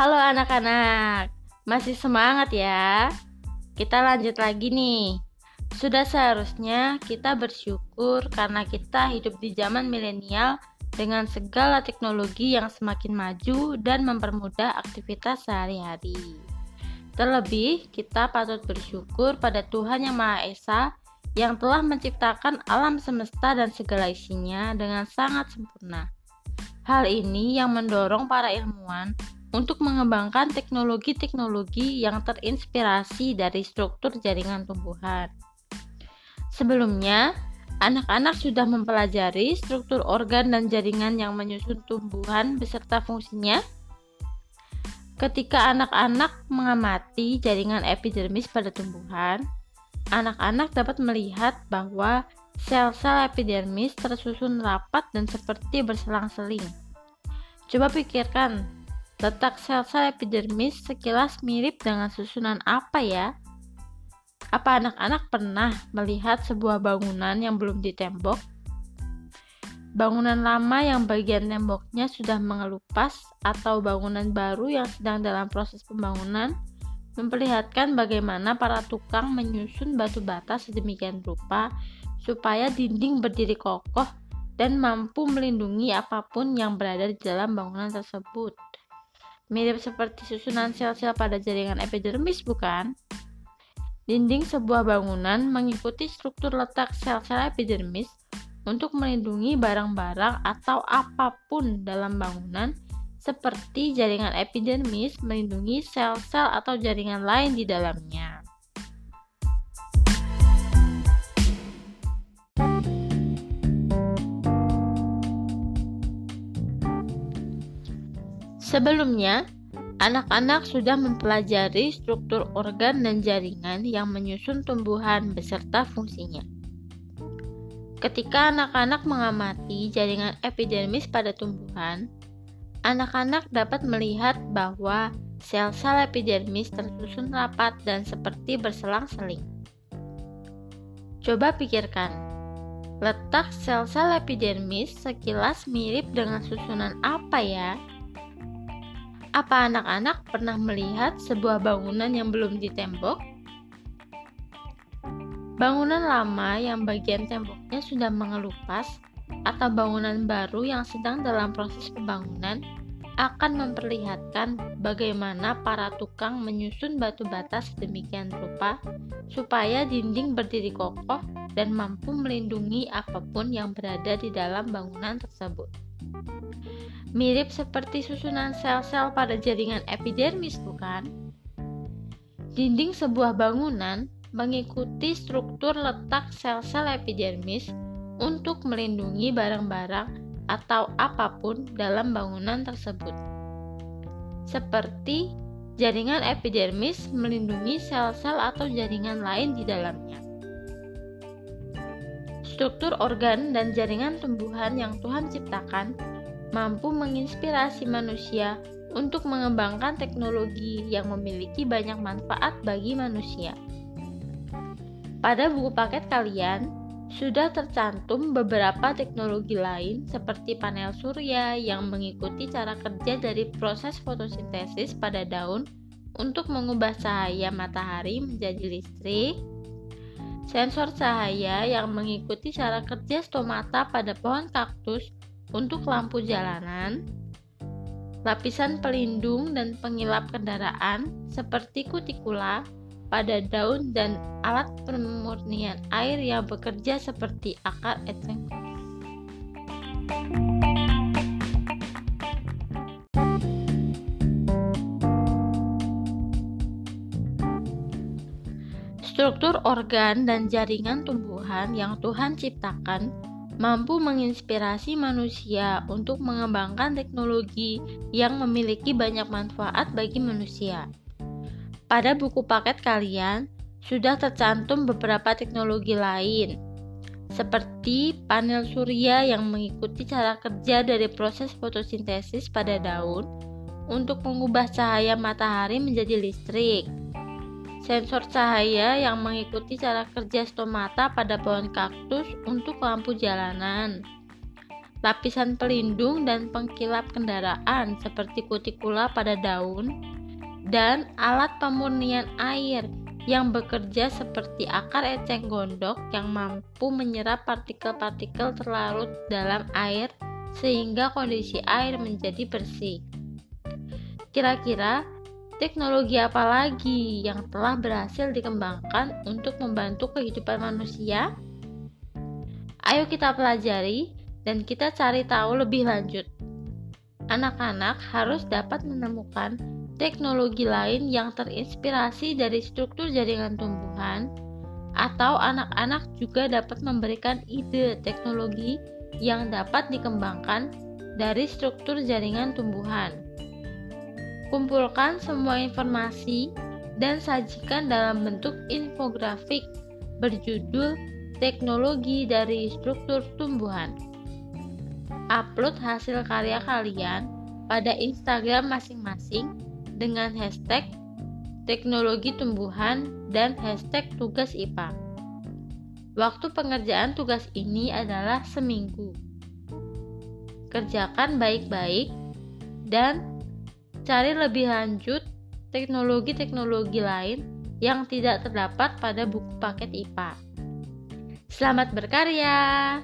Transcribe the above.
Halo anak-anak, masih semangat ya? Kita lanjut lagi nih. Sudah seharusnya kita bersyukur karena kita hidup di zaman milenial dengan segala teknologi yang semakin maju dan mempermudah aktivitas sehari-hari. Terlebih, kita patut bersyukur pada Tuhan Yang Maha Esa yang telah menciptakan alam semesta dan segala isinya dengan sangat sempurna. Hal ini yang mendorong para ilmuwan untuk mengembangkan teknologi-teknologi yang terinspirasi dari struktur jaringan tumbuhan. Sebelumnya, anak-anak sudah mempelajari struktur organ dan jaringan yang menyusun tumbuhan beserta fungsinya. Ketika anak-anak mengamati jaringan epidermis pada tumbuhan, anak-anak dapat melihat bahwa sel-sel epidermis tersusun rapat dan seperti berselang-seling. Coba pikirkan, Letak sel-sel epidermis sekilas mirip dengan susunan apa ya? Apa anak-anak pernah melihat sebuah bangunan yang belum ditembok? Bangunan lama yang bagian temboknya sudah mengelupas atau bangunan baru yang sedang dalam proses pembangunan memperlihatkan bagaimana para tukang menyusun batu bata sedemikian rupa supaya dinding berdiri kokoh dan mampu melindungi apa pun yang berada di dalam bangunan tersebut. Mirip seperti susunan sel-sel pada jaringan epidermis, bukan? Dinding sebuah bangunan mengikuti struktur letak sel-sel epidermis untuk melindungi barang-barang atau apa pun dalam bangunan seperti jaringan epidermis melindungi sel-sel atau jaringan lain di dalamnya. Sebelumnya, anak-anak sudah mempelajari struktur organ dan jaringan yang menyusun tumbuhan beserta fungsinya. Ketika anak-anak mengamati jaringan epidermis pada tumbuhan, anak-anak dapat melihat bahwa sel-sel epidermis tersusun rapat dan seperti berselang-seling. Coba pikirkan, letak sel-sel epidermis sekilas mirip dengan susunan apa ya? Apa anak-anak pernah melihat sebuah bangunan yang belum ditembok? Bangunan lama yang bagian temboknya sudah mengelupas atau bangunan baru yang sedang dalam proses pembangunan akan memperlihatkan bagaimana para tukang menyusun batu bata sedemikian rupa supaya dinding berdiri kokoh dan mampu melindungi apa pun yang berada di dalam bangunan tersebut mirip seperti susunan sel-sel pada jaringan epidermis, bukan? Dinding sebuah bangunan mengikuti struktur letak sel-sel epidermis untuk melindungi barang-barang atau apa pun dalam bangunan tersebut. Seperti jaringan epidermis melindungi sel-sel atau jaringan lain di dalamnya. Struktur organ dan jaringan tumbuhan yang Tuhan ciptakan mampu menginspirasi manusia untuk mengembangkan teknologi yang memiliki banyak manfaat bagi manusia. Pada buku paket kalian sudah tercantum beberapa teknologi lain seperti panel surya yang mengikuti cara kerja dari proses fotosintesis pada daun untuk mengubah cahaya matahari menjadi listrik, sensor cahaya yang mengikuti cara kerja stomata pada pohon kaktus untuk lampu jalanan, lapisan pelindung dan pengilap kendaraan seperti kutikula pada daun dan alat pemurnian air yang bekerja seperti akar eceng. Struktur organ dan jaringan tumbuhan yang Tuhan ciptakan mampu menginspirasi manusia untuk mengembangkan teknologi yang memiliki banyak manfaat bagi manusia. Pada buku paket kalian sudah tercantum beberapa teknologi lain, seperti panel surya yang mengikuti cara kerja dari proses fotosintesis pada daun untuk mengubah cahaya matahari menjadi listrik sensor cahaya yang mengikuti cara kerja stomata pada pohon kaktus untuk lampu jalanan, lapisan pelindung dan pengkilap kendaraan seperti kutikula pada daun, dan alat pemurnian air yang bekerja seperti akar eceng gondok yang mampu menyerap partikel-partikel terlarut dalam air sehingga kondisi air menjadi bersih. Kira-kira teknologi apa lagi yang telah berhasil dikembangkan untuk membantu kehidupan manusia? Ayo kita pelajari dan kita cari tahu lebih lanjut. Anak-anak harus dapat menemukan teknologi lain yang terinspirasi dari struktur jaringan tumbuhan, atau anak-anak juga dapat memberikan ide teknologi yang dapat dikembangkan dari struktur jaringan tumbuhan. Kumpulkan semua informasi dan sajikan dalam bentuk infografik berjudul Teknologi dari Struktur Tumbuhan. Upload hasil karya kalian pada Instagram masing-masing dengan hashtag teknologi tumbuhan dan hashtag tugas IPA. Waktu pengerjaan tugas ini adalah seminggu. Kerjakan baik-baik dan cari lebih lanjut teknologi-teknologi lain yang tidak terdapat pada buku paket IPA. Selamat berkarya!